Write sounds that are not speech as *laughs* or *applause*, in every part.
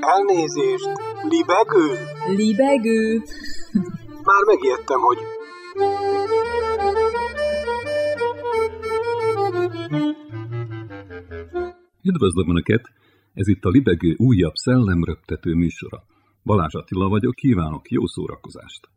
Elnézést! Libegő? Libegő? Már megijedtem, hogy... Üdvözlöm Önöket! Ez itt a Libegő újabb szellemröptető műsora. Balázs Attila vagyok, kívánok jó szórakozást!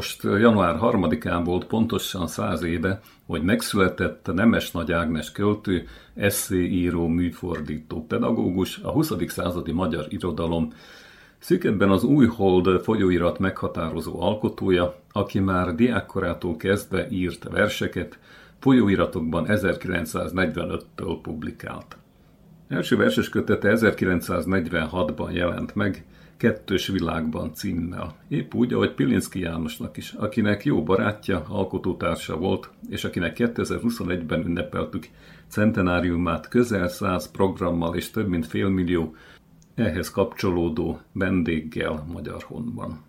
Most január 3-án volt pontosan száz éve, hogy megszületett Nemes Nagy Ágnes költő, eszéíró, műfordító, pedagógus, a 20. századi magyar irodalom Szükebben az új hold folyóirat meghatározó alkotója, aki már diákkorától kezdve írt verseket, folyóiratokban 1945-től publikált. Első verses kötete 1946-ban jelent meg, Kettős világban címmel. Épp úgy, ahogy Pilinszki Jánosnak is, akinek jó barátja, alkotótársa volt, és akinek 2021-ben ünnepeltük centenáriumát közel száz programmal és több mint félmillió ehhez kapcsolódó vendéggel Magyar Honban.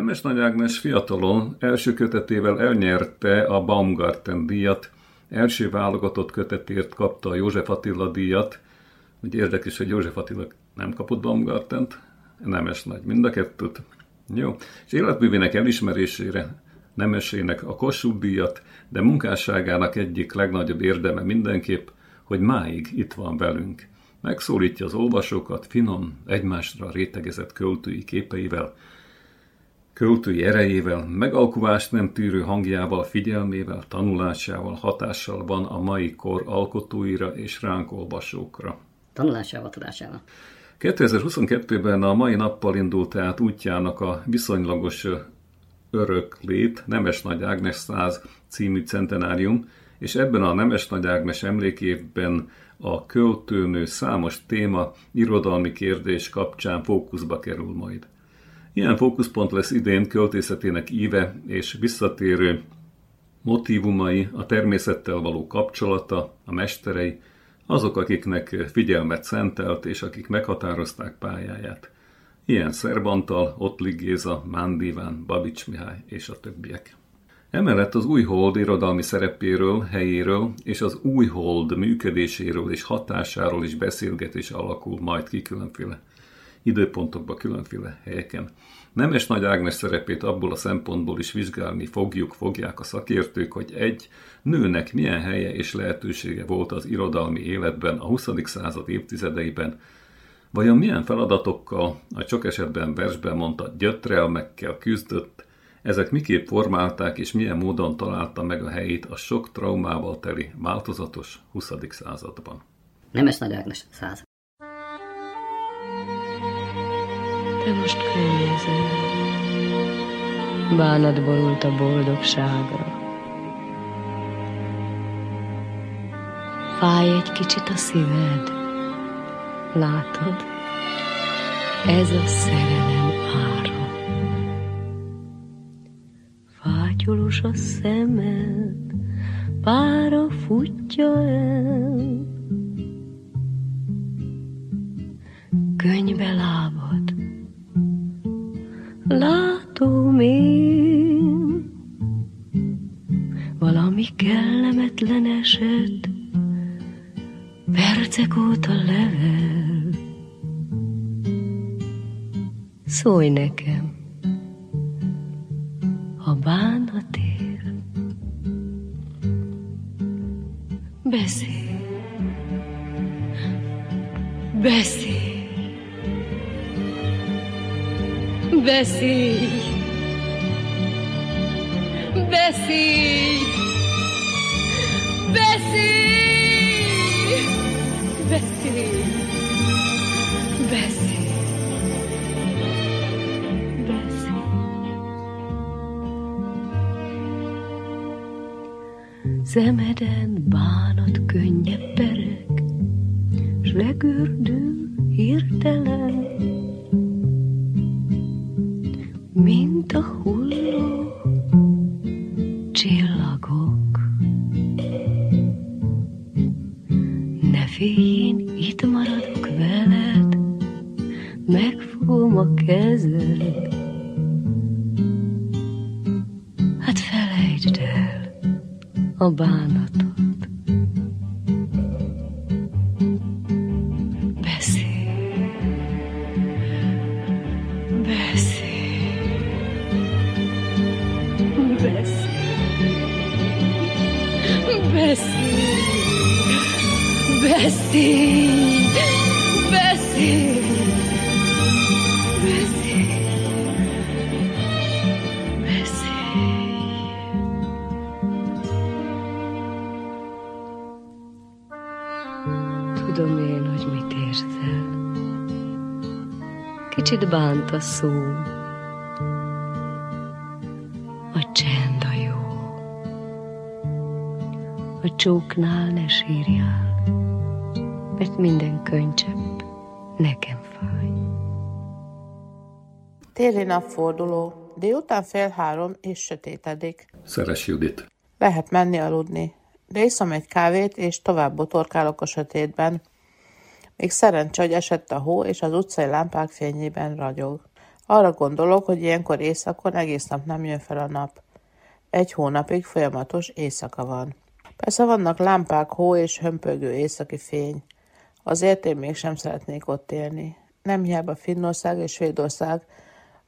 Nemes Nagy Ágnes fiatalon első kötetével elnyerte a Baumgarten díjat, első válogatott kötetért kapta a József Attila díjat, hogy érdekes, hogy József Attila nem kapott Baumgartent, Nemes Nagy mind a kettőt, jó, és életművének elismerésére Nemesének a Kossuth díjat, de munkásságának egyik legnagyobb érdeme mindenképp, hogy máig itt van velünk. Megszólítja az olvasókat finom, egymásra rétegezett költői képeivel, költői erejével, megalkuvást nem tűrő hangjával, figyelmével, tanulásával, hatással van a mai kor alkotóira és ránk olvasókra. Tanulásával, tudásával. 2022-ben a mai nappal indult át útjának a viszonylagos öröklét Nemes Nagy Ágnes 100 című centenárium, és ebben a Nemes Nagy Ágnes emlékévben a költőnő számos téma, irodalmi kérdés kapcsán fókuszba kerül majd. Ilyen fókuszpont lesz idén költészetének íve és visszatérő motivumai, a természettel való kapcsolata, a mesterei, azok, akiknek figyelmet szentelt, és akik meghatározták pályáját. Ilyen Szerbantal, Ottli Géza, Mándíván, Babics Mihály és a többiek. Emellett az új hold irodalmi szerepéről, helyéről és az új hold működéséről és hatásáról is beszélgetés alakul majd ki különféle Időpontokba, különféle helyeken. Nemes Nagy Ágnes szerepét abból a szempontból is vizsgálni fogjuk, fogják a szakértők, hogy egy nőnek milyen helye és lehetősége volt az irodalmi életben a 20. század évtizedeiben, Vajon milyen feladatokkal, a sok esetben versben mondta gyötrelmekkel küzdött, ezek miképp formálták és milyen módon találta meg a helyét a sok traumával teli változatos 20. században? Nemes Nagy Ágnes 100. ő most könnyező. Bánat borult a boldogságra. Fáj egy kicsit a szíved, látod? Ez a szerelem ára. Fátyolos a szemed, pára futja el. Könybe lábad, látom én, valami kellemetlen eset, percek óta level. Szólj nekem, Ne félj, én itt maradok veled, megfogom a kezed. Hát felejtsd el a bánatot. Tudom én, hogy mit érzel. Kicsit bánt a szó. A csend a jó. A csóknál ne sírjál, mert minden könycsepp nekem fáj. Téli napforduló, délután fél három és sötétedik. Szeres Judit. Lehet menni aludni, de iszom egy kávét, és tovább botorkálok a sötétben. Még szerencsé, hogy esett a hó, és az utcai lámpák fényében ragyog. Arra gondolok, hogy ilyenkor éjszakon egész nap nem jön fel a nap. Egy hónapig folyamatos éjszaka van. Persze vannak lámpák, hó és hömpögő északi fény. Azért én mégsem szeretnék ott élni. Nem hiába Finnország és Svédország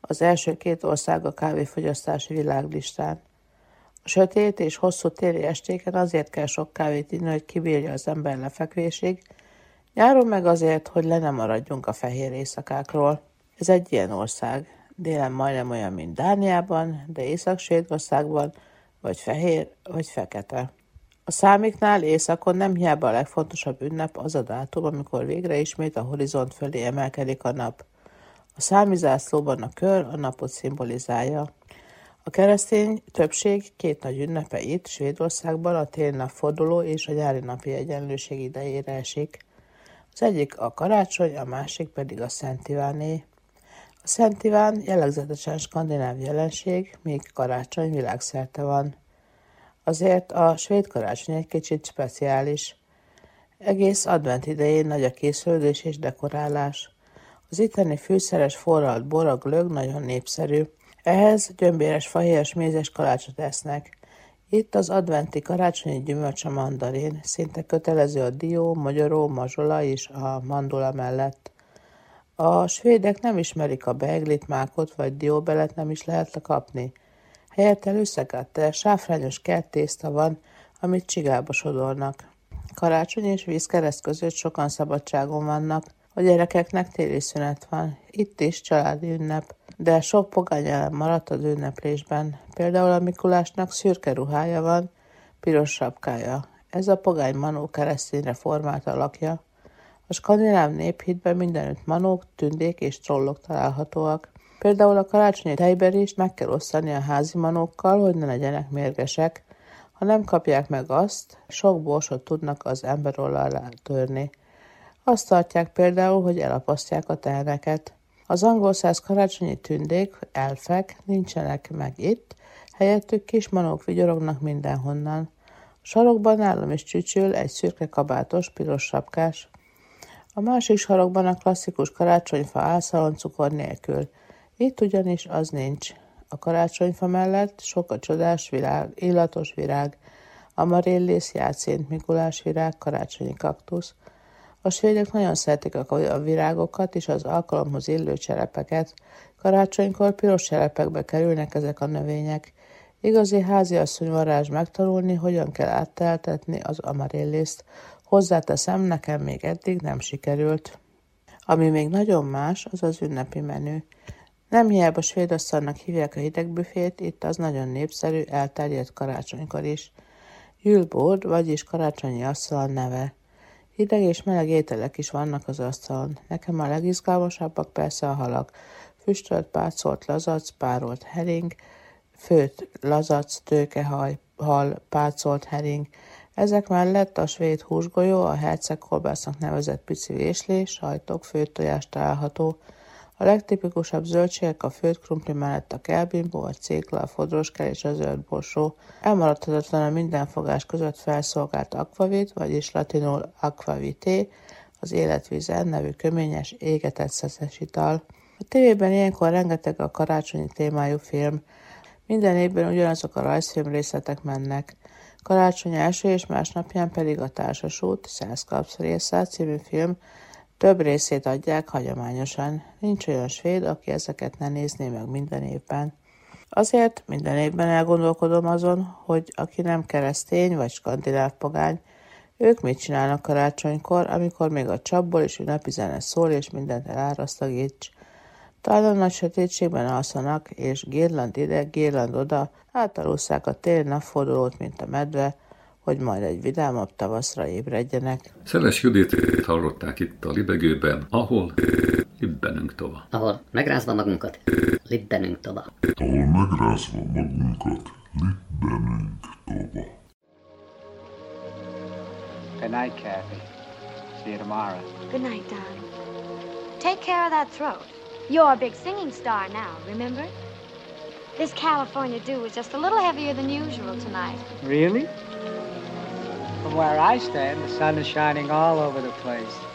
az első két ország a kávéfogyasztási világlistán. A sötét és hosszú téli estéken azért kell sok kávét inni, hogy kibírja az ember lefekvésig, nyáron meg azért, hogy le nem maradjunk a fehér éjszakákról. Ez egy ilyen ország. Délen majdnem olyan, mint Dániában, de Észak-Svédországban vagy fehér, vagy fekete. A számiknál éjszakon nem hiába a legfontosabb ünnep az a dátum, amikor végre ismét a horizont fölé emelkedik a nap. A számizászlóban a kör a napot szimbolizálja. A keresztény többség két nagy ünnepe itt, Svédországban a téli napforduló és a nyári napi egyenlőség idejére esik. Az egyik a karácsony, a másik pedig a Szent Iváné. A Szent Iván jellegzetesen skandináv jelenség, míg karácsony világszerte van. Azért a svéd karácsony egy kicsit speciális. Egész advent idején nagy a készülődés és dekorálás. Az itteni fűszeres forralt bor, a glögg nagyon népszerű. Ehhez gyömbéres fahéjas mézes kalácsot esznek. Itt az adventi karácsonyi gyümölcs a mandarin, szinte kötelező a dió, magyaró, mazsola és a mandula mellett. A svédek nem ismerik a beiglit, mákot vagy dióbelet nem is lehet kapni. Helyette összekötte, sáfrányos kert tészta van, amit csigába sodornak. Karácsony és vízkereszt között sokan szabadságon vannak, a gyerekeknek téli szünet van, itt is családi ünnep, de sok pogány elem maradt az ünneplésben. Például a Mikulásnak szürke ruhája van, piros sapkája. Ez a pogány manó keresztényre formált alakja. A skandináv néphitben mindenütt manók, tündék és trollok találhatóak. Például a karácsonyi tejberést meg kell osztani a házi manókkal, hogy ne legyenek mérgesek. Ha nem kapják meg azt, sok borsot tudnak az ember alá törni. Azt tartják például, hogy elapasztják a teheneket. Az angol száz karácsonyi tündék, elfek nincsenek meg itt, helyettük kis manók vigyorognak mindenhonnan. A sarokban állam is csücsül egy szürke kabátos, piros sapkás. A másik sarokban a klasszikus karácsonyfa áll cukor nélkül. Itt ugyanis az nincs. A karácsonyfa mellett sok a csodás virág, illatos virág, amaréllész, játszént, mikulás virág, karácsonyi kaktusz. A svédek nagyon szeretik a virágokat és az alkalomhoz illő cserepeket. Karácsonykor piros cserepekbe kerülnek ezek a növények. Igazi háziasszony varázs megtanulni, hogyan kell átteltetni az amarillészt. Hozzáteszem, nekem még eddig nem sikerült. Ami még nagyon más, az az ünnepi menü. Nem hiába svédasszalnak hívják a hidegbüfét, itt az nagyon népszerű, elterjedt karácsonykor is. Jülbord, vagyis karácsonyi asszal neve. Hideg és meleg ételek is vannak az asztalon. Nekem a legizgalmasabbak persze a halak. Füstölt, pácolt lazac, párolt hering, főtt lazac, tőkehaj, hal, pácolt hering. Ezek mellett a svéd húsgolyó, a hercegkolbásznak nevezett pici véslés, sajtok, főtt tojás található. A legtipikusabb zöldségek a főtt krumpli mellett a kelbimbó, a cékla, a fodroskel és a zöld borsó. Elmaradhatatlan a minden fogás között felszolgált akvavit, vagyis latinul aquavité, az életvízen nevű köményes, égetett szeszes ital. A tévében ilyenkor rengeteg a karácsonyi témájú film. Minden évben ugyanazok a rajzfilm részletek mennek. Karácsony első és másnapján pedig a Társasút, Száz része című film több részét adják hagyományosan. Nincs olyan svéd, aki ezeket ne nézné meg minden évben. Azért minden évben elgondolkodom azon, hogy aki nem keresztény vagy skandináv pogány, ők mit csinálnak karácsonykor, amikor még a csapból és ünnepi zene szól, és mindent eláraszt a gics. Talán nagy sötétségben alszanak, és Gérland ide, Gérland oda, átalúszák a téli napfordulót, mint a medve, hogy majd egy vidámabb tavaszra ébredjenek. Szeles Judit hallották itt a libegőben, ahol libbenünk tova. Ahol megrázva magunkat, libbenünk tova. Ahol megrázva magunkat, libbenünk tova. Good night, Kathy. See you tomorrow. Good night, darling. Take care of that throat. You're a big singing star now, remember? This California dew is just a little heavier than usual tonight. Really? From where I stand, the sun is shining all over the place.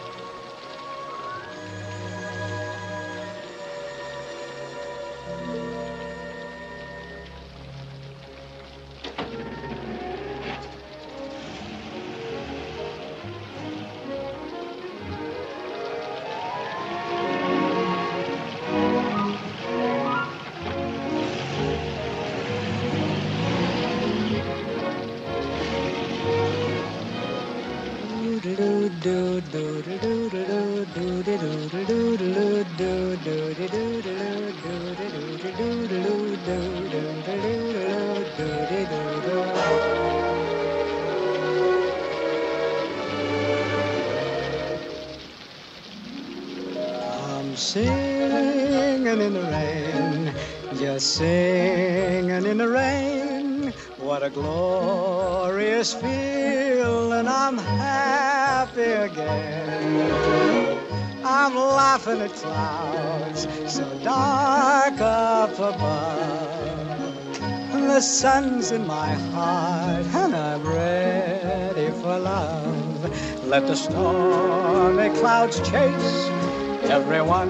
Singing in the rain. What a glorious feeling! I'm happy again. I'm laughing at clouds so dark up above. And the sun's in my heart, and I'm ready for love. Let the stormy clouds chase everyone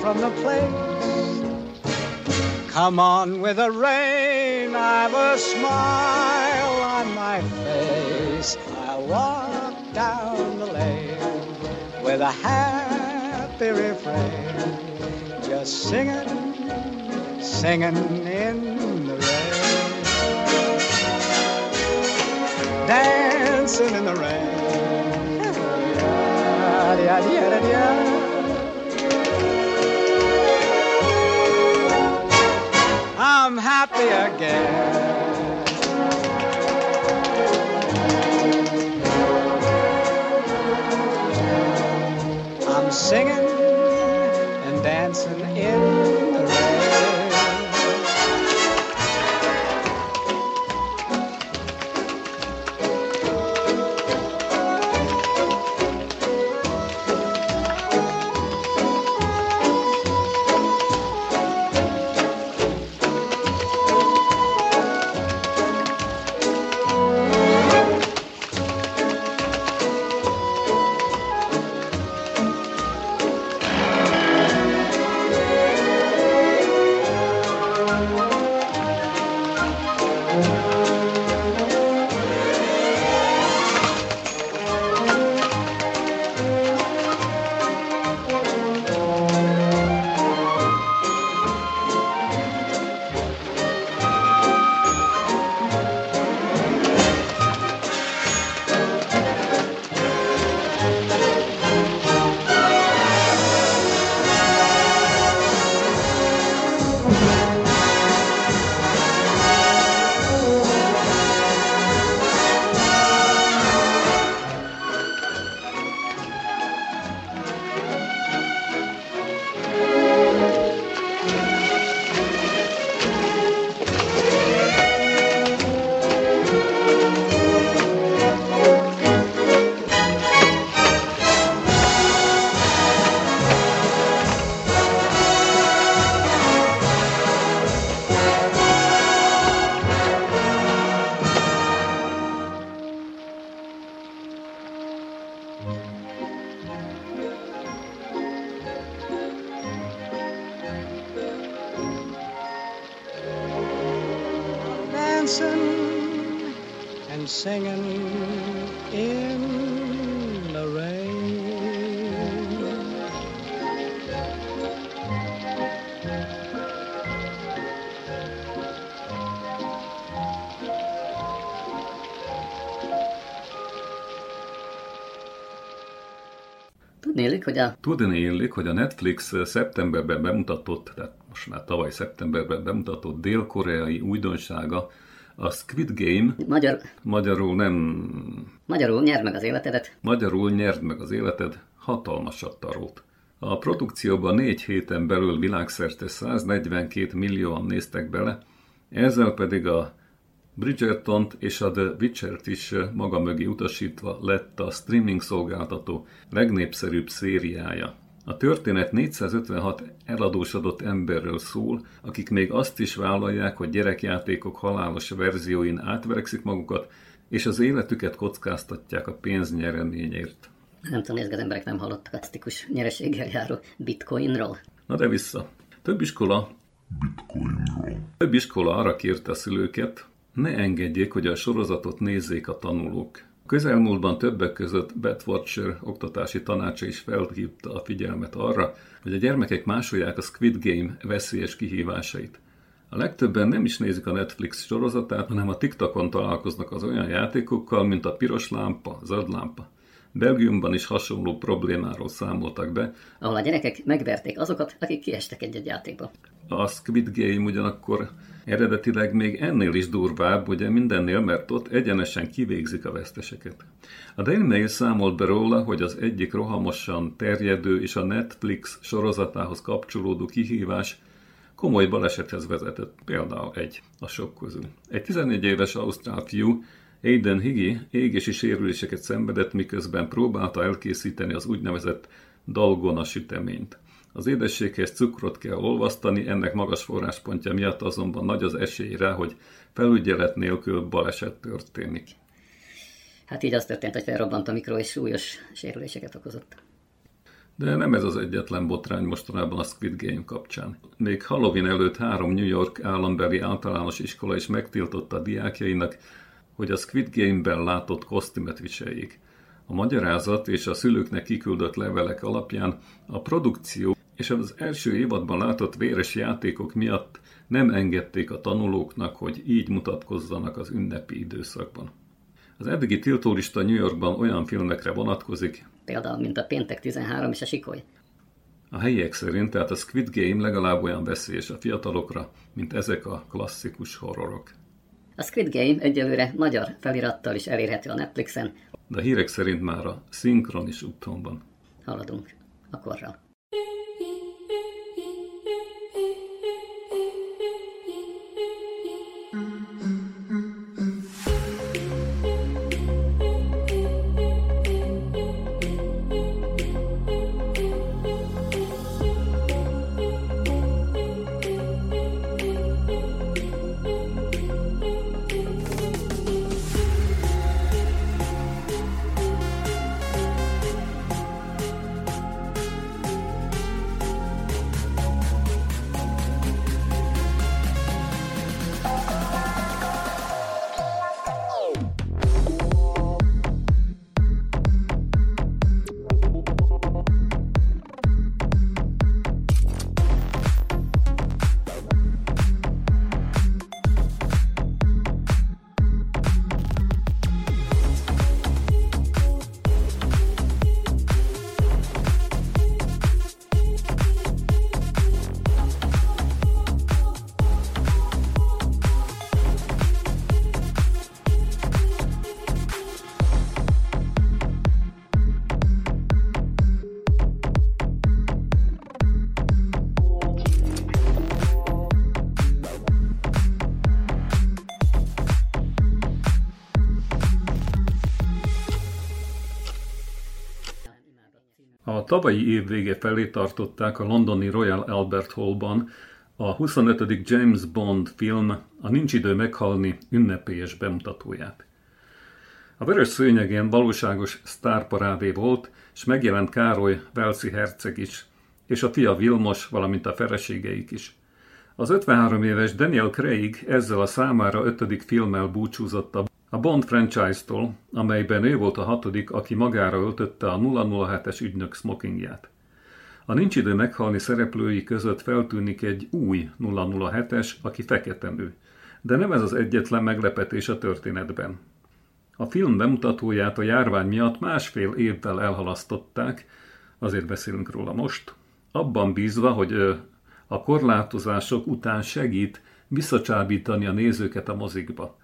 from the place. Come on with the rain, I've a smile on my face. I'll walk down the lane with a happy refrain, just singing, singing in the rain, dancing in the rain. *laughs* I'm happy again. I'm singing Tudnélik, hogy a Tudni illik, hogy a Netflix szeptemberben bemutatott, tehát most már tavaly szeptemberben bemutatott dél-koreai újdonsága, a Squid Game, magyar, magyarul nem, magyarul nyerd meg az életedet, magyarul nyerd meg az életed, hatalmasat tarót. A produkcióban négy héten belül világszerte 142 millióan néztek bele, ezzel pedig a Bridgerton és a The Witcher-t is maga mögé utasítva lett a streaming szolgáltató legnépszerűbb szériája. A történet 456 eladósodott emberről szól, akik még azt is vállalják, hogy gyerekjátékok halálos verzióin átverekszik magukat, és az életüket kockáztatják a pénznyereményért. nem tudom, hogy az emberek nem hallottak a tikus nyereséggel járó bitcoinról. Na de vissza. Több iskola, Bitcoinról. több iskola arra kérte a szülőket, ne engedjék, hogy a sorozatot nézzék a tanulók. Közelmúltban többek között Watcher oktatási tanácsa is felhívta a figyelmet arra, hogy a gyermekek másolják a Squid Game veszélyes kihívásait. A legtöbben nem is nézik a Netflix sorozatát, hanem a TikTokon találkoznak az olyan játékokkal, mint a piros lámpa, zöld lámpa. Belgiumban is hasonló problémáról számoltak be, ahol a gyerekek megverték azokat, akik kiestek egy-egy játékba. a Squid Game ugyanakkor eredetileg még ennél is durvább, ugye mindennél, mert ott egyenesen kivégzik a veszteseket. A Daily Mail számolt be róla, hogy az egyik rohamosan terjedő és a Netflix sorozatához kapcsolódó kihívás komoly balesethez vezetett, például egy a sok közül. Egy 14 éves ausztrál fiú, Aiden Higgy égési sérüléseket szenvedett, miközben próbálta elkészíteni az úgynevezett dalgona süteményt. Az édességhez cukrot kell olvasztani, ennek magas forráspontja miatt azonban nagy az esély rá, hogy felügyelet nélkül baleset történik. Hát így az történt, hogy felrobbant a mikro, és súlyos sérüléseket okozott. De nem ez az egyetlen botrány mostanában a Squid Game kapcsán. Még Halloween előtt három New York állambeli általános iskola is megtiltotta a diákjainak, hogy a Squid Game-ben látott kosztümet viseljék. A magyarázat és a szülőknek kiküldött levelek alapján a produkció és az első évadban látott véres játékok miatt nem engedték a tanulóknak, hogy így mutatkozzanak az ünnepi időszakban. Az eddigi tiltólista New Yorkban olyan filmekre vonatkozik, Például, mint a Péntek 13 és a Sikoly. a helyiek szerint, tehát a Squid Game legalább olyan veszélyes a fiatalokra, mint ezek a klasszikus horrorok. A Squid Game egyelőre magyar felirattal is elérhető a Netflixen. De a hírek szerint már a szinkron is úton van. Haladunk a korral. Tavalyi év vége felé tartották a londoni Royal Albert Hallban a 25. James Bond film A Nincs idő meghalni ünnepélyes bemutatóját. A vörös szőnyegén valóságos sztárparádé volt, és megjelent Károly Velszi herceg is, és a fia Vilmos, valamint a feleségeik is. Az 53 éves Daniel Craig ezzel a számára ötödik filmmel búcsúzott a Bond franchise-tól, amelyben ő volt a hatodik, aki magára öltötte a 007-es ügynök smokingját. A nincs idő meghalni szereplői között feltűnik egy új 007-es, aki fekete nő. De nem ez az egyetlen meglepetés a történetben. A film bemutatóját a járvány miatt másfél évvel elhalasztották, azért beszélünk róla most, abban bízva, hogy a korlátozások után segít visszacsábítani a nézőket a mozikba.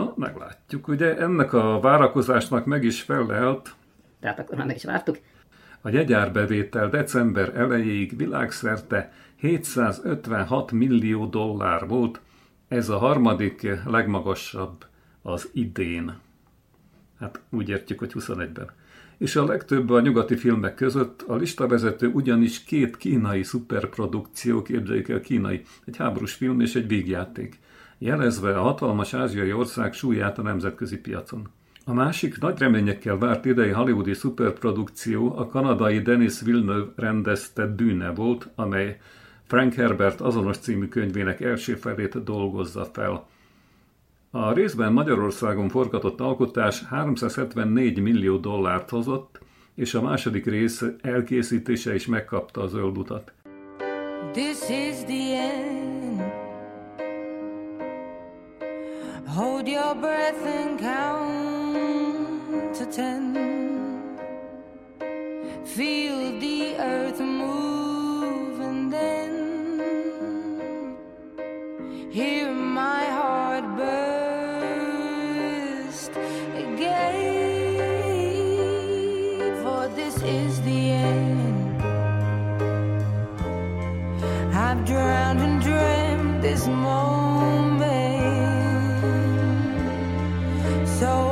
Na, meglátjuk. Ugye ennek a várakozásnak meg is felelt. Tehát akkor már meg is vártuk. A jegyárbevétel december elejéig világszerte 756 millió dollár volt, ez a harmadik legmagasabb az idén. Hát úgy értjük, hogy 21-ben. És a legtöbb a nyugati filmek között a listavezető ugyanis két kínai szuperprodukció, képzeljük el kínai, egy háborús film és egy végjáték, jelezve a hatalmas ázsiai ország súlyát a nemzetközi piacon. A másik nagy reményekkel várt idei hollywoodi szuperprodukció a kanadai Denis Villeneuve rendezte Dűne volt, amely Frank Herbert azonos című könyvének első felét dolgozza fel. A részben Magyarországon forgatott alkotás 374 millió dollárt hozott, és a második rész elkészítése is megkapta a zöld utat. This is the end. Hold your breath and count to ten. Feel the earth move and then hear my heart burst again. For this is the end. I've drowned and dreamt this moment. So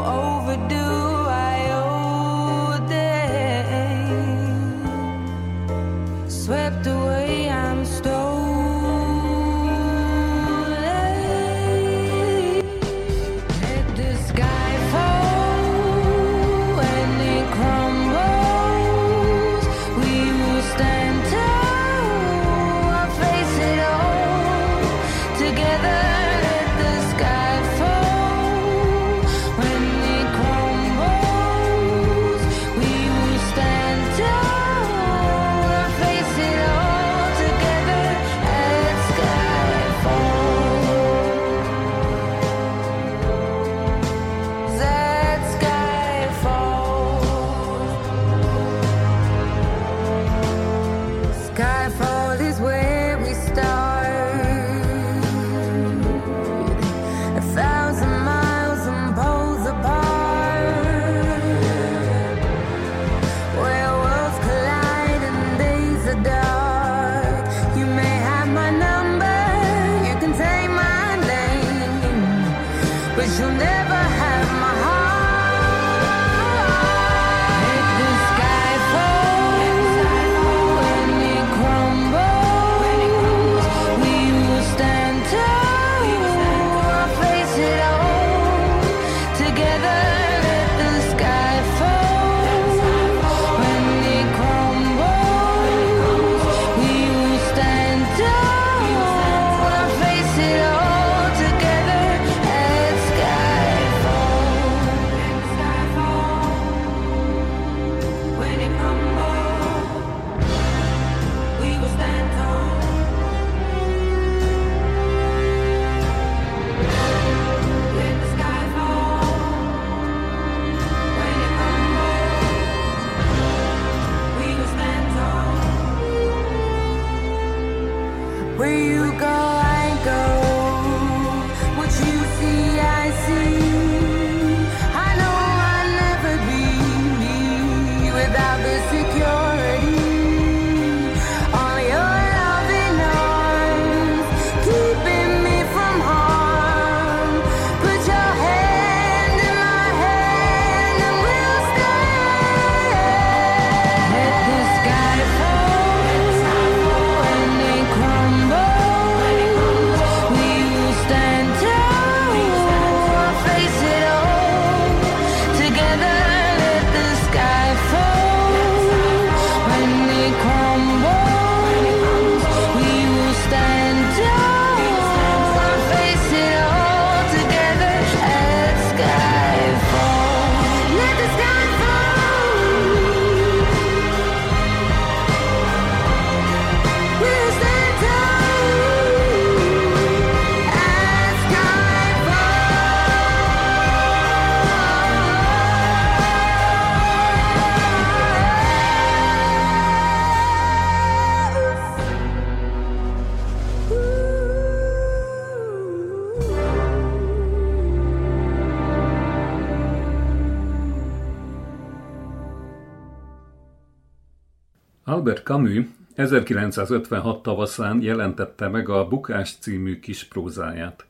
Albert Camus 1956 tavaszán jelentette meg a Bukás című kis prózáját.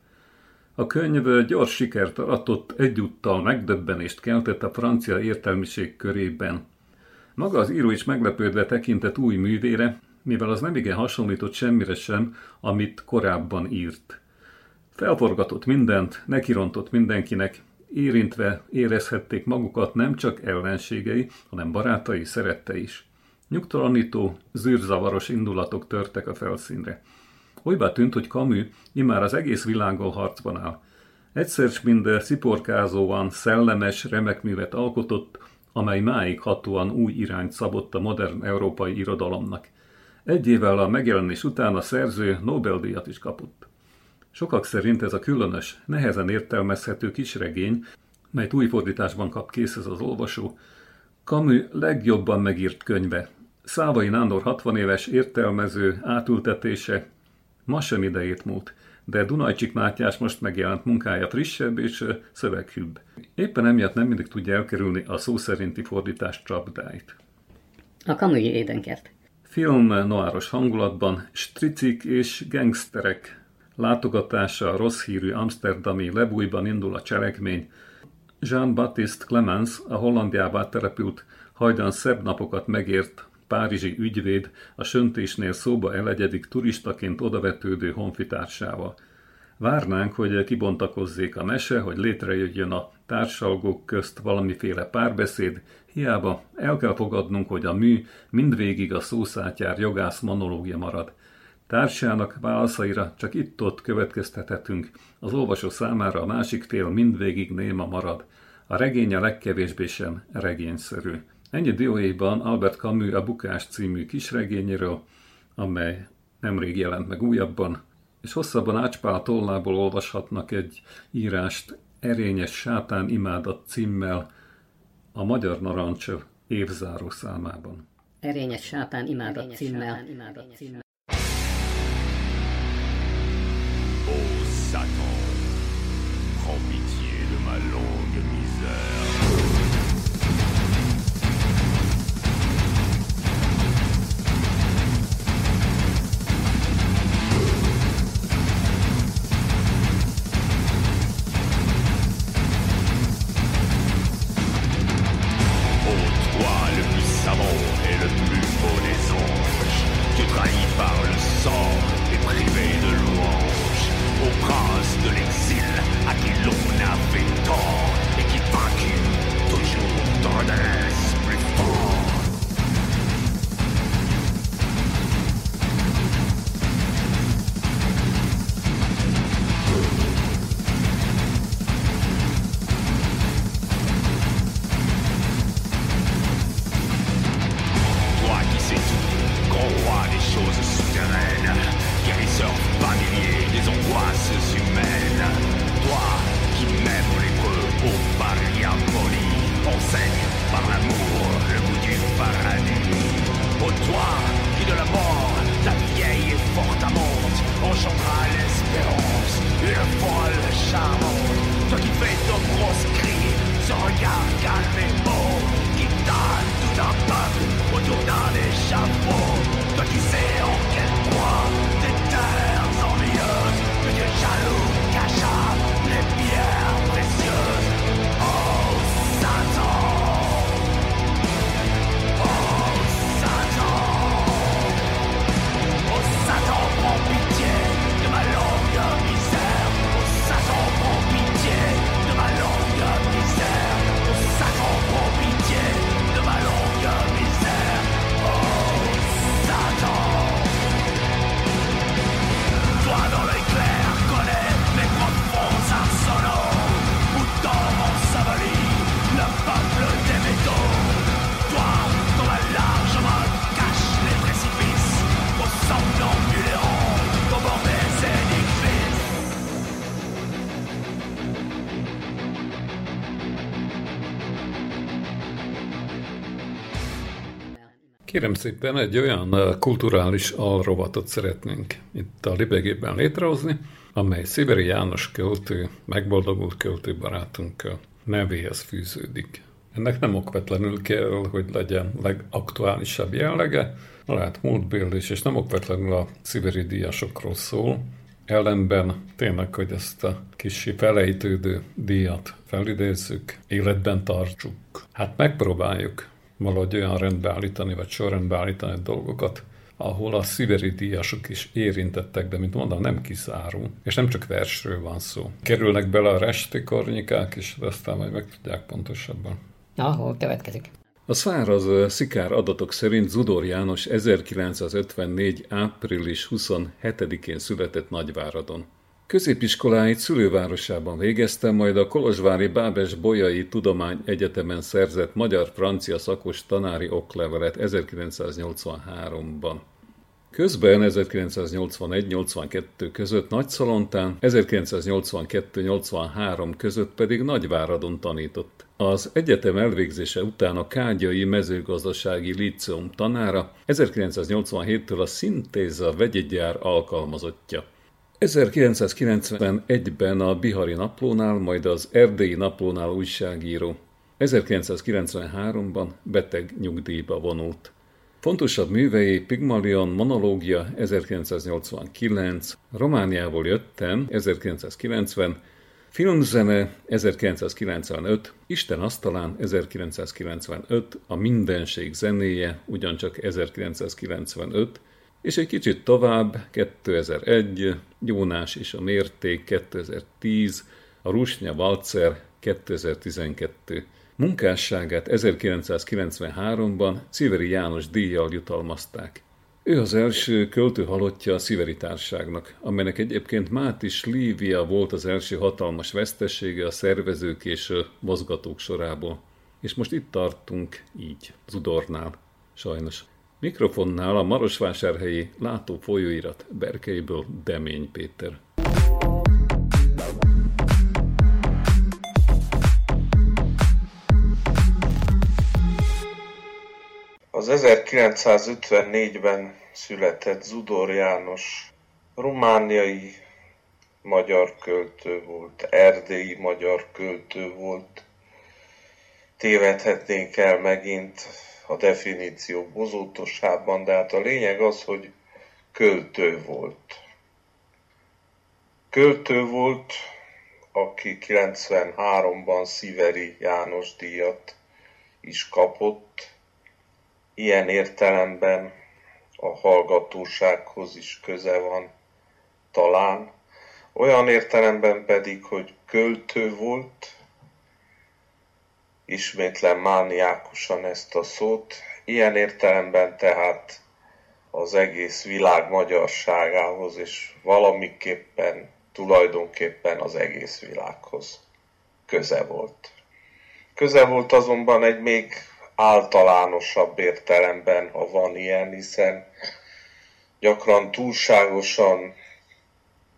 A könyv gyors sikert aratott, egyúttal megdöbbenést keltett a francia értelmiség körében. Maga az író is meglepődve tekintett új művére, mivel az nem igen hasonlított semmire sem, amit korábban írt. Felforgatott mindent, nekirontott mindenkinek, érintve érezhették magukat nem csak ellenségei, hanem barátai, szerette is. Nyugtalanító, zűrzavaros indulatok törtek a felszínre. Olybá tűnt, hogy Camus imár az egész világgal harcban áll. Egyszer s mind sziporkázóan, szellemes, remek művet alkotott, amely máig hatóan új irányt szabott a modern európai irodalomnak. Egy évvel a megjelenés után a szerző Nobel-díjat is kapott. Sokak szerint ez a különös, nehezen értelmezhető kisregény, melyet új fordításban kap készhez az olvasó, Camus legjobban megírt könyve. Szávai Nándor 60 éves értelmező átültetése ma sem idejét múlt, de Dunajcsik Mátyás most megjelent munkája frissebb és szöveghűbb. Éppen emiatt nem mindig tudja elkerülni a szó szerinti fordítás csapdáit. A Camus édenkert. Film noáros hangulatban stricik és gangsterek látogatása a rossz hírű amsterdami lebújban indul a cselekmény. Jean-Baptiste Clemens, a Hollandiába települt, hajdan szebb napokat megért párizsi ügyvéd a söntésnél szóba elegyedik turistaként odavetődő honfitársával. Várnánk, hogy kibontakozzék a mese, hogy létrejöjjön a társalgók közt valamiféle párbeszéd, hiába el kell fogadnunk, hogy a mű mindvégig a szószátyár jogász monológia marad. Társának válaszaira csak itt-ott következtethetünk, az olvasó számára a másik fél mindvégig néma marad. A regény a legkevésbé sem regényszerű. Ennyi dióéjban Albert Camus a Bukás című kisregényéről, amely nemrég jelent meg újabban, és hosszabban Ácspál tollából olvashatnak egy írást Erényes sátán imádat címmel a Magyar Narancs évzáró számában. Erényes sátán imádat címmel. címmel. Kérem szépen, egy olyan eh, kulturális alrovatot szeretnénk itt a Libegében létrehozni, amely Sziveri János költő, megboldogult költő barátunk nevéhez fűződik. Ennek nem okvetlenül kell, hogy legyen legaktuálisabb jellege, lehet múltbél is, és nem okvetlenül a sziberi díjasokról szól, ellenben tényleg, hogy ezt a kis felejtődő díjat felidézzük, életben tartsuk. Hát megpróbáljuk valahogy olyan rendbe állítani, vagy sorrendbe állítani dolgokat, ahol a sziveri díjasok is érintettek, de mint mondom, nem kiszárul, és nem csak versről van szó. Kerülnek bele a resti kornyikák, és aztán majd megtudják pontosabban. Ahol következik. A száraz szikár adatok szerint Zudor János 1954. április 27-én született Nagyváradon. Középiskoláit szülővárosában végezte, majd a Kolozsvári Bábes Bolyai Tudomány Egyetemen szerzett magyar-francia szakos tanári oklevelet 1983-ban. Közben 1981-82 között Nagyszalontán, 1982-83 között pedig Nagyváradon tanított. Az egyetem elvégzése után a Kágyai Mezőgazdasági Líceum tanára, 1987-től a Szintéza vegyegyár alkalmazottja. 1991-ben a Bihari Naplónál, majd az Erdélyi Naplónál újságíró. 1993-ban beteg nyugdíjba vonult. Fontosabb művei Pigmalion monológia 1989, Romániából jöttem 1990, Filmzene 1995, Isten asztalán 1995, A mindenség zenéje ugyancsak 1995, és egy kicsit tovább 2001, Jónás és a mérték 2010, a Rusnya Valcer 2012. Munkásságát 1993-ban Sziveri János díjjal jutalmazták. Ő az első költő halottja a Sziveri társágnak, amelynek egyébként Mátis Lívia volt az első hatalmas vesztesége a szervezők és mozgatók sorából. És most itt tartunk így, Zudornál, sajnos. Mikrofonnál a Marosvásárhelyi látó folyóirat Berkeiből Demény Péter. Az 1954-ben született Zudor János romániai magyar költő volt, erdélyi magyar költő volt. Tévedhetnénk el megint a definíció bozótosában, de hát a lényeg az, hogy költő volt. Költő volt, aki 93-ban Sziveri János díjat is kapott, ilyen értelemben a hallgatósághoz is köze van talán, olyan értelemben pedig, hogy költő volt, ismétlen mániákusan ezt a szót, ilyen értelemben tehát az egész világ magyarságához, és valamiképpen, tulajdonképpen az egész világhoz köze volt. Köze volt azonban egy még általánosabb értelemben, ha van ilyen, hiszen gyakran túlságosan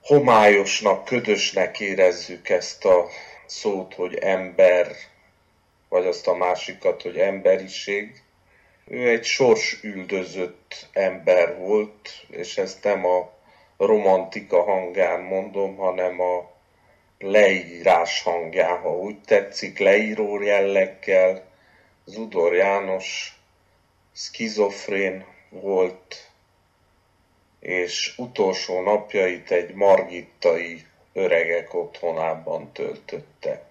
homályosnak, ködösnek érezzük ezt a szót, hogy ember, vagy azt a másikat, hogy emberiség. Ő egy sors üldözött ember volt, és ezt nem a romantika hangján mondom, hanem a leírás hangján, ha úgy tetszik, leíró jelleggel, Zudor János skizofrén volt, és utolsó napjait egy margittai öregek otthonában töltötte.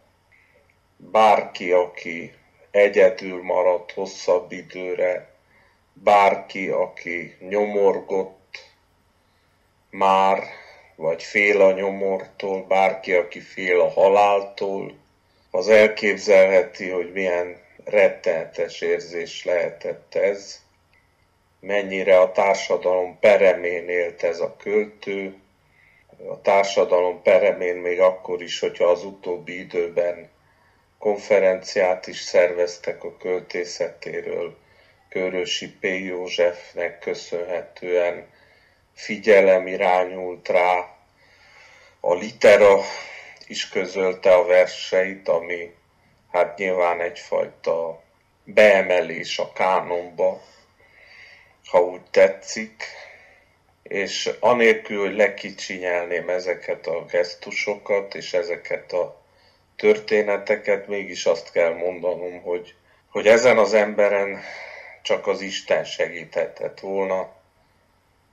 Bárki, aki egyedül maradt hosszabb időre, bárki, aki nyomorgott már, vagy fél a nyomortól, bárki, aki fél a haláltól, az elképzelheti, hogy milyen rettenetes érzés lehetett ez, mennyire a társadalom peremén élt ez a költő, a társadalom peremén még akkor is, hogyha az utóbbi időben konferenciát is szerveztek a költészetéről, Körösi P. Józsefnek köszönhetően figyelem irányult rá, a litera is közölte a verseit, ami hát nyilván egyfajta beemelés a kánonba, ha úgy tetszik, és anélkül, hogy lekicsinyelném ezeket a gesztusokat és ezeket a történeteket, mégis azt kell mondanom, hogy, hogy ezen az emberen csak az Isten segíthetett volna,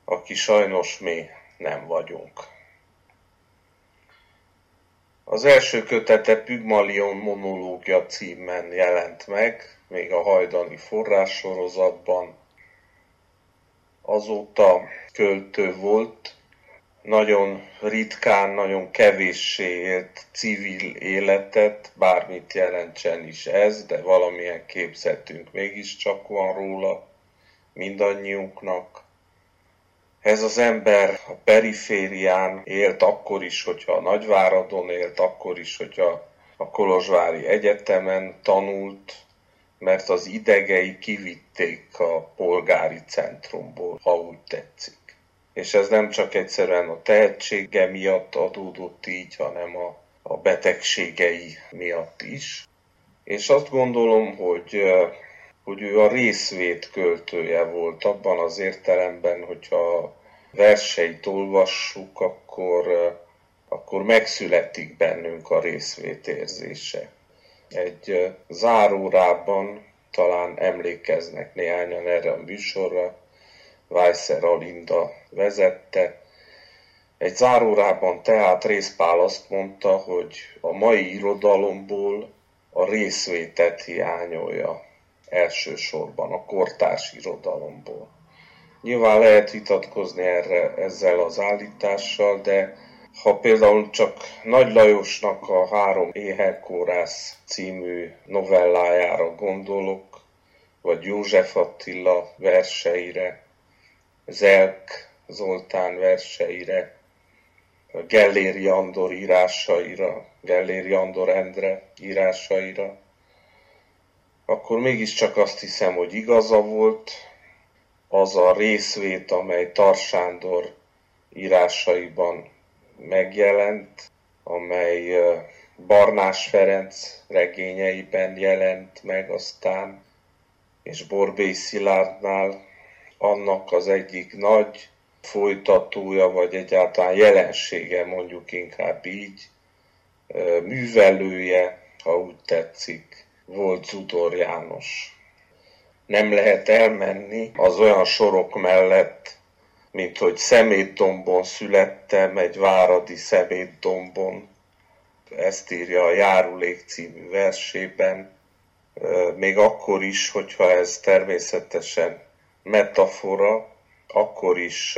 aki sajnos mi nem vagyunk. Az első kötete Pygmalion monológia címen jelent meg, még a hajdani forrássorozatban. Azóta költő volt, nagyon ritkán, nagyon kevéssé élt civil életet, bármit jelentsen is ez, de valamilyen képzetünk mégiscsak van róla mindannyiunknak. Ez az ember a periférián élt akkor is, hogyha a Nagyváradon élt, akkor is, hogyha a Kolozsvári Egyetemen tanult, mert az idegei kivitték a polgári centrumból, ha úgy tetszik. És ez nem csak egyszerűen a tehetsége miatt adódott így, hanem a, a betegségei miatt is. És azt gondolom, hogy hogy ő a részvét költője volt abban az értelemben, hogyha verseit olvassuk, akkor, akkor megszületik bennünk a részvét érzése. Egy zárórában talán emlékeznek néhányan erre a műsorra, Weisser Alinda vezette. Egy zárórában tehát Részpál azt mondta, hogy a mai irodalomból a részvétet hiányolja elsősorban, a kortárs irodalomból. Nyilván lehet vitatkozni erre, ezzel az állítással, de ha például csak Nagy Lajosnak a Három éherkórász című novellájára gondolok, vagy József Attila verseire, Zelk Zoltán verseire, Gelléri Andor írásaira, Gelléri Andor Endre írásaira, akkor mégiscsak azt hiszem, hogy igaza volt, az a részvét, amely Tarsándor írásaiban megjelent, amely Barnás Ferenc regényeiben jelent meg aztán, és Borbély Szilárdnál annak az egyik nagy folytatója, vagy egyáltalán jelensége, mondjuk inkább így, művelője, ha úgy tetszik, volt Zudor János nem lehet elmenni az olyan sorok mellett, mint hogy szemétdombon születtem, egy váradi szemétdombon. Ezt írja a Járulék című versében. Még akkor is, hogyha ez természetesen metafora, akkor is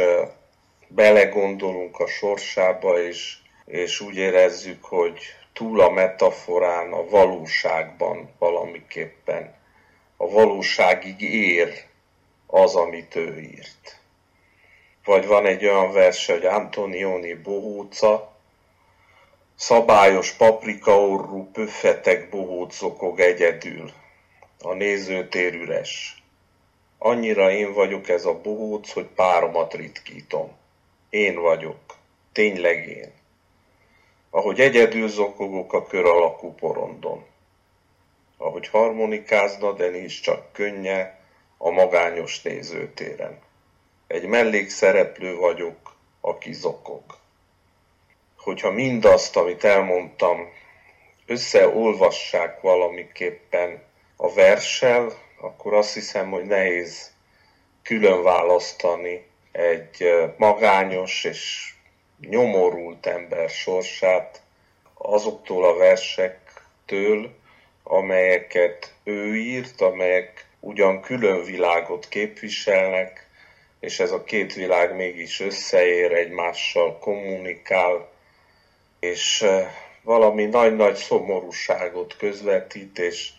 belegondolunk a sorsába, és, és úgy érezzük, hogy túl a metaforán, a valóságban valamiképpen a valóságig ér az, amit ő írt. Vagy van egy olyan verse, hogy Antonioni bohóca, szabályos paprikaorrú pöffetek bohócokog egyedül, a nézőtér üres. Annyira én vagyok ez a bohóc, hogy páromat ritkítom. Én vagyok. Tényleg én. Ahogy egyedül zokogok a kör alakú porondon ahogy harmonikázna, de nincs csak könnye a magányos nézőtéren. Egy mellékszereplő vagyok, aki zokog. Hogyha mindazt, amit elmondtam, összeolvassák valamiképpen a verssel, akkor azt hiszem, hogy nehéz külön választani egy magányos és nyomorult ember sorsát azoktól a versektől, amelyeket ő írt, amelyek ugyan külön világot képviselnek, és ez a két világ mégis összeér, egymással kommunikál, és valami nagy-nagy szomorúságot közvetít, és,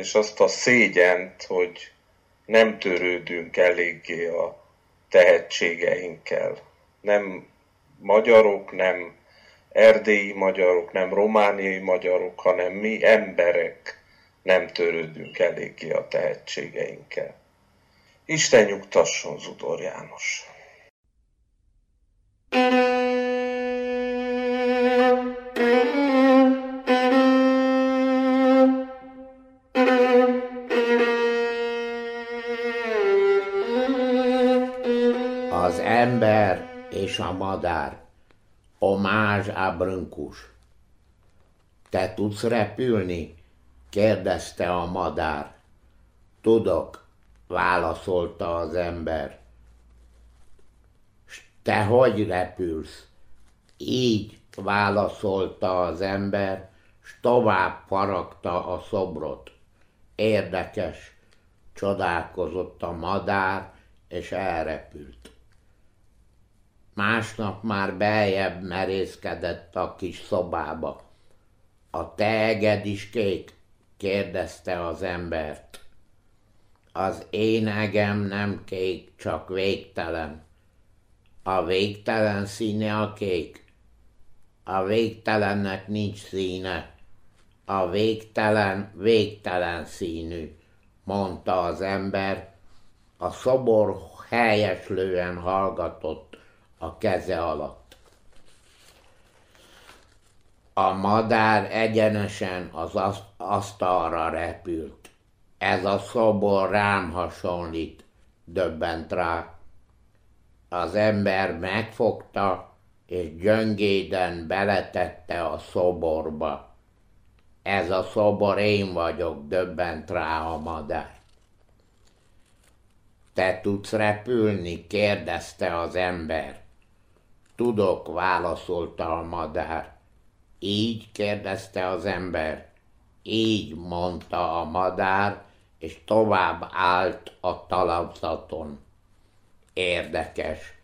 és azt a szégyent, hogy nem törődünk eléggé a tehetségeinkkel. Nem magyarok, nem erdélyi magyarok, nem romániai magyarok, hanem mi emberek nem törődünk eléggé a tehetségeinkkel. Isten nyugtasson, Zudor János! Az ember és a madár Omázs a Brâncos. Te tudsz repülni? kérdezte a madár. Tudok, válaszolta az ember. S te hogy repülsz? Így válaszolta az ember, s tovább faragta a szobrot. Érdekes, csodálkozott a madár, és elrepült. Másnap már beljebb merészkedett a kis szobába. A te eged is kék? kérdezte az embert. Az én egem nem kék, csak végtelen. A végtelen színe a kék. A végtelennek nincs színe. A végtelen végtelen színű, mondta az ember. A szobor helyeslően hallgatott a keze alatt. A madár egyenesen az asztalra repült. Ez a szobor rám hasonlít, döbbent rá. Az ember megfogta, és gyöngéden beletette a szoborba. Ez a szobor én vagyok, döbbent rá a madár. Te tudsz repülni? kérdezte az ember. Tudok, válaszolta a madár. Így kérdezte az ember. Így mondta a madár, és tovább állt a talapzaton. Érdekes,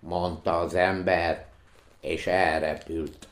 mondta az ember, és elrepült.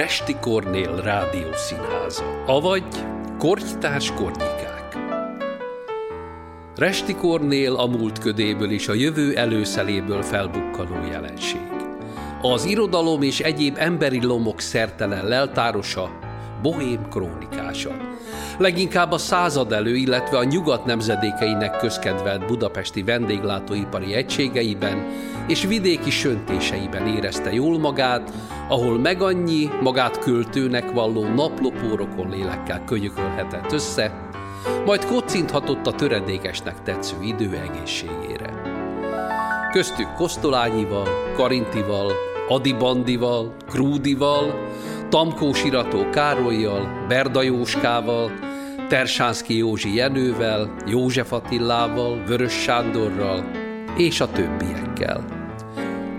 Resti Kornél Rádiószínháza, avagy Kortytárs Kornyikák. Resti Kornél a múlt ködéből és a jövő előszeléből felbukkanó jelenség. Az irodalom és egyéb emberi lomok szertelen leltárosa, bohém krónikása. Leginkább a század elő, illetve a nyugat nemzedékeinek közkedvelt budapesti vendéglátóipari egységeiben és vidéki söntéseiben érezte jól magát, ahol meg annyi magát költőnek valló naplopórokon lélekkel könyökölhetett össze, majd kocinthatott a töredékesnek tetsző idő egészségére. Köztük Kosztolányival, Karintival, Adibandival, Krúdival, Tamkó Sirató Károlyjal, Berda Jóskával, Tersánszki Józsi Jenővel, József Attillával, Vörös Sándorral és a többiekkel.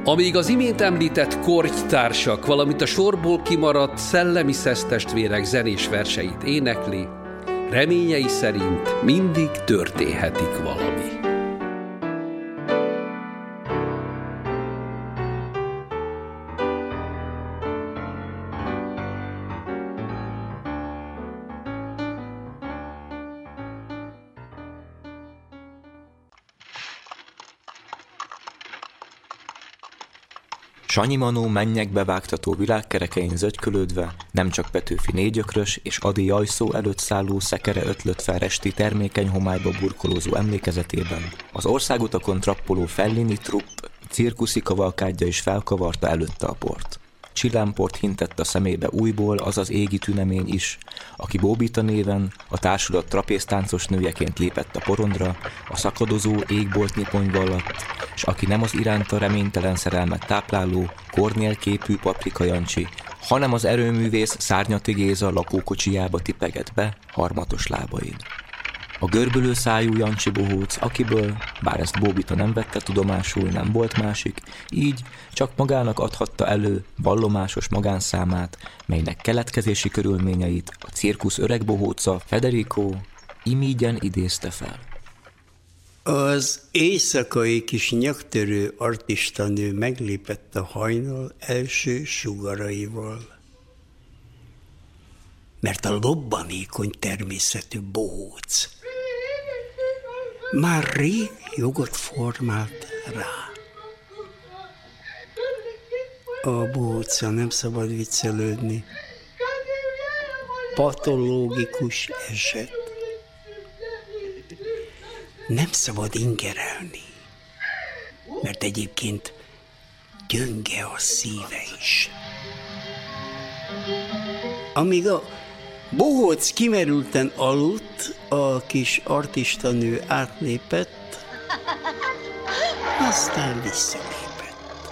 Amíg az imént említett kortytársak, valamint a sorból kimaradt szellemi szesztestvérek zenés verseit énekli, reményei szerint mindig történhetik valami. Sanyi Manó mennyekbe vágtató világkerekein zögykölődve, nem csak Petőfi négyökrös és Adi Jajszó előtt szálló szekere ötlött fel resti termékeny homályba burkolózó emlékezetében, az országutakon trappoló Fellini trupp cirkuszi kavalkádja is felkavarta előtte a port. Csillámport hintett a szemébe újból az az égi tünemény is, aki Bóbita néven a társulat trapéztáncos nőjeként lépett a porondra, a szakadozó égbolt alatt, és aki nem az iránta reménytelen szerelmet tápláló, kornél képű paprika Jancsi, hanem az erőművész Szárnyati Géza lakókocsijába tipegett be harmatos lábain. A görbölő szájú Jancsi bohóc, akiből, bár ezt Bóbita nem vette tudomásul, nem volt másik, így csak magának adhatta elő vallomásos magánszámát, melynek keletkezési körülményeit a cirkusz öreg bohóca Federico imígyen idézte fel. Az éjszakai kis nyaktörő artistanő meglépett a hajnal első sugaraival. Mert a lobbanékony természetű bohóc már rég jogot formált rá. A bóca nem szabad viccelődni. Patológikus eset. Nem szabad ingerelni, mert egyébként gyönge a szíve is. Amíg a Bohóc kimerülten aludt, a kis artistanő átlépett, aztán visszalépett.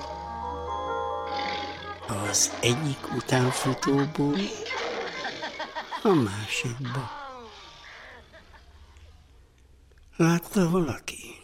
Az egyik utánfutóból a másikba. Látta valaki?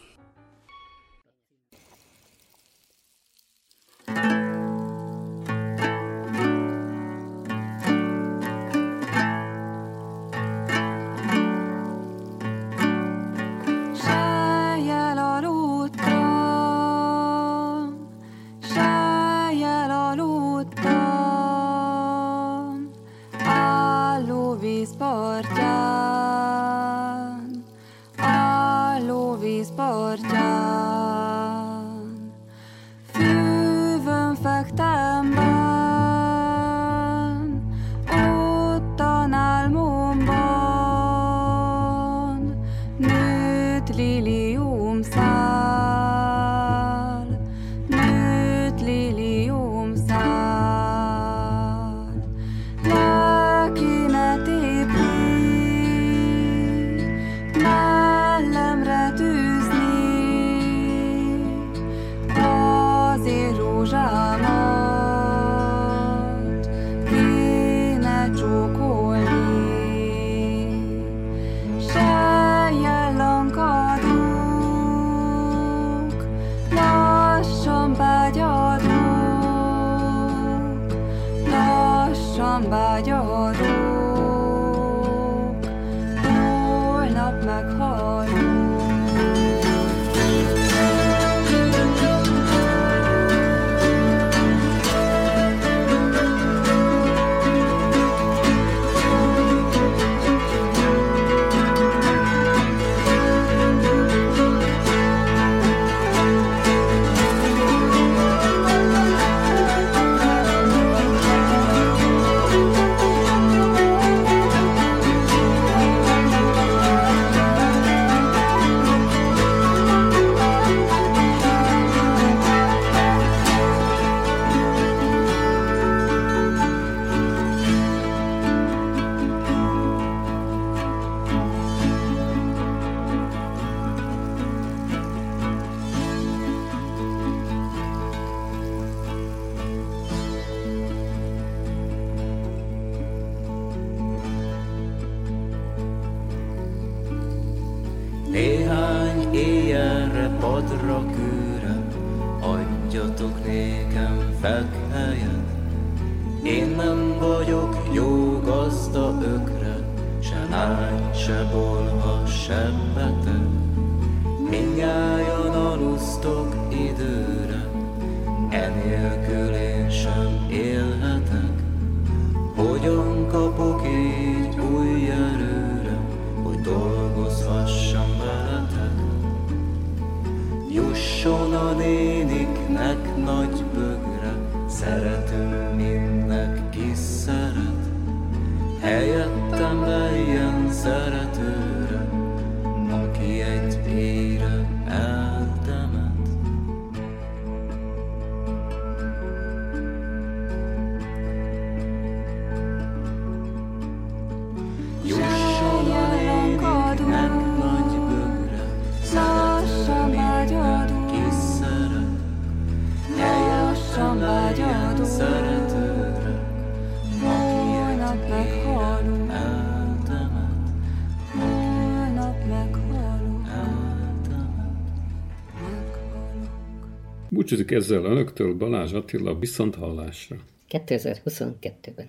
Búcsúzik ezzel önöktől Balázs Attila viszont hallásra. 2022-ben.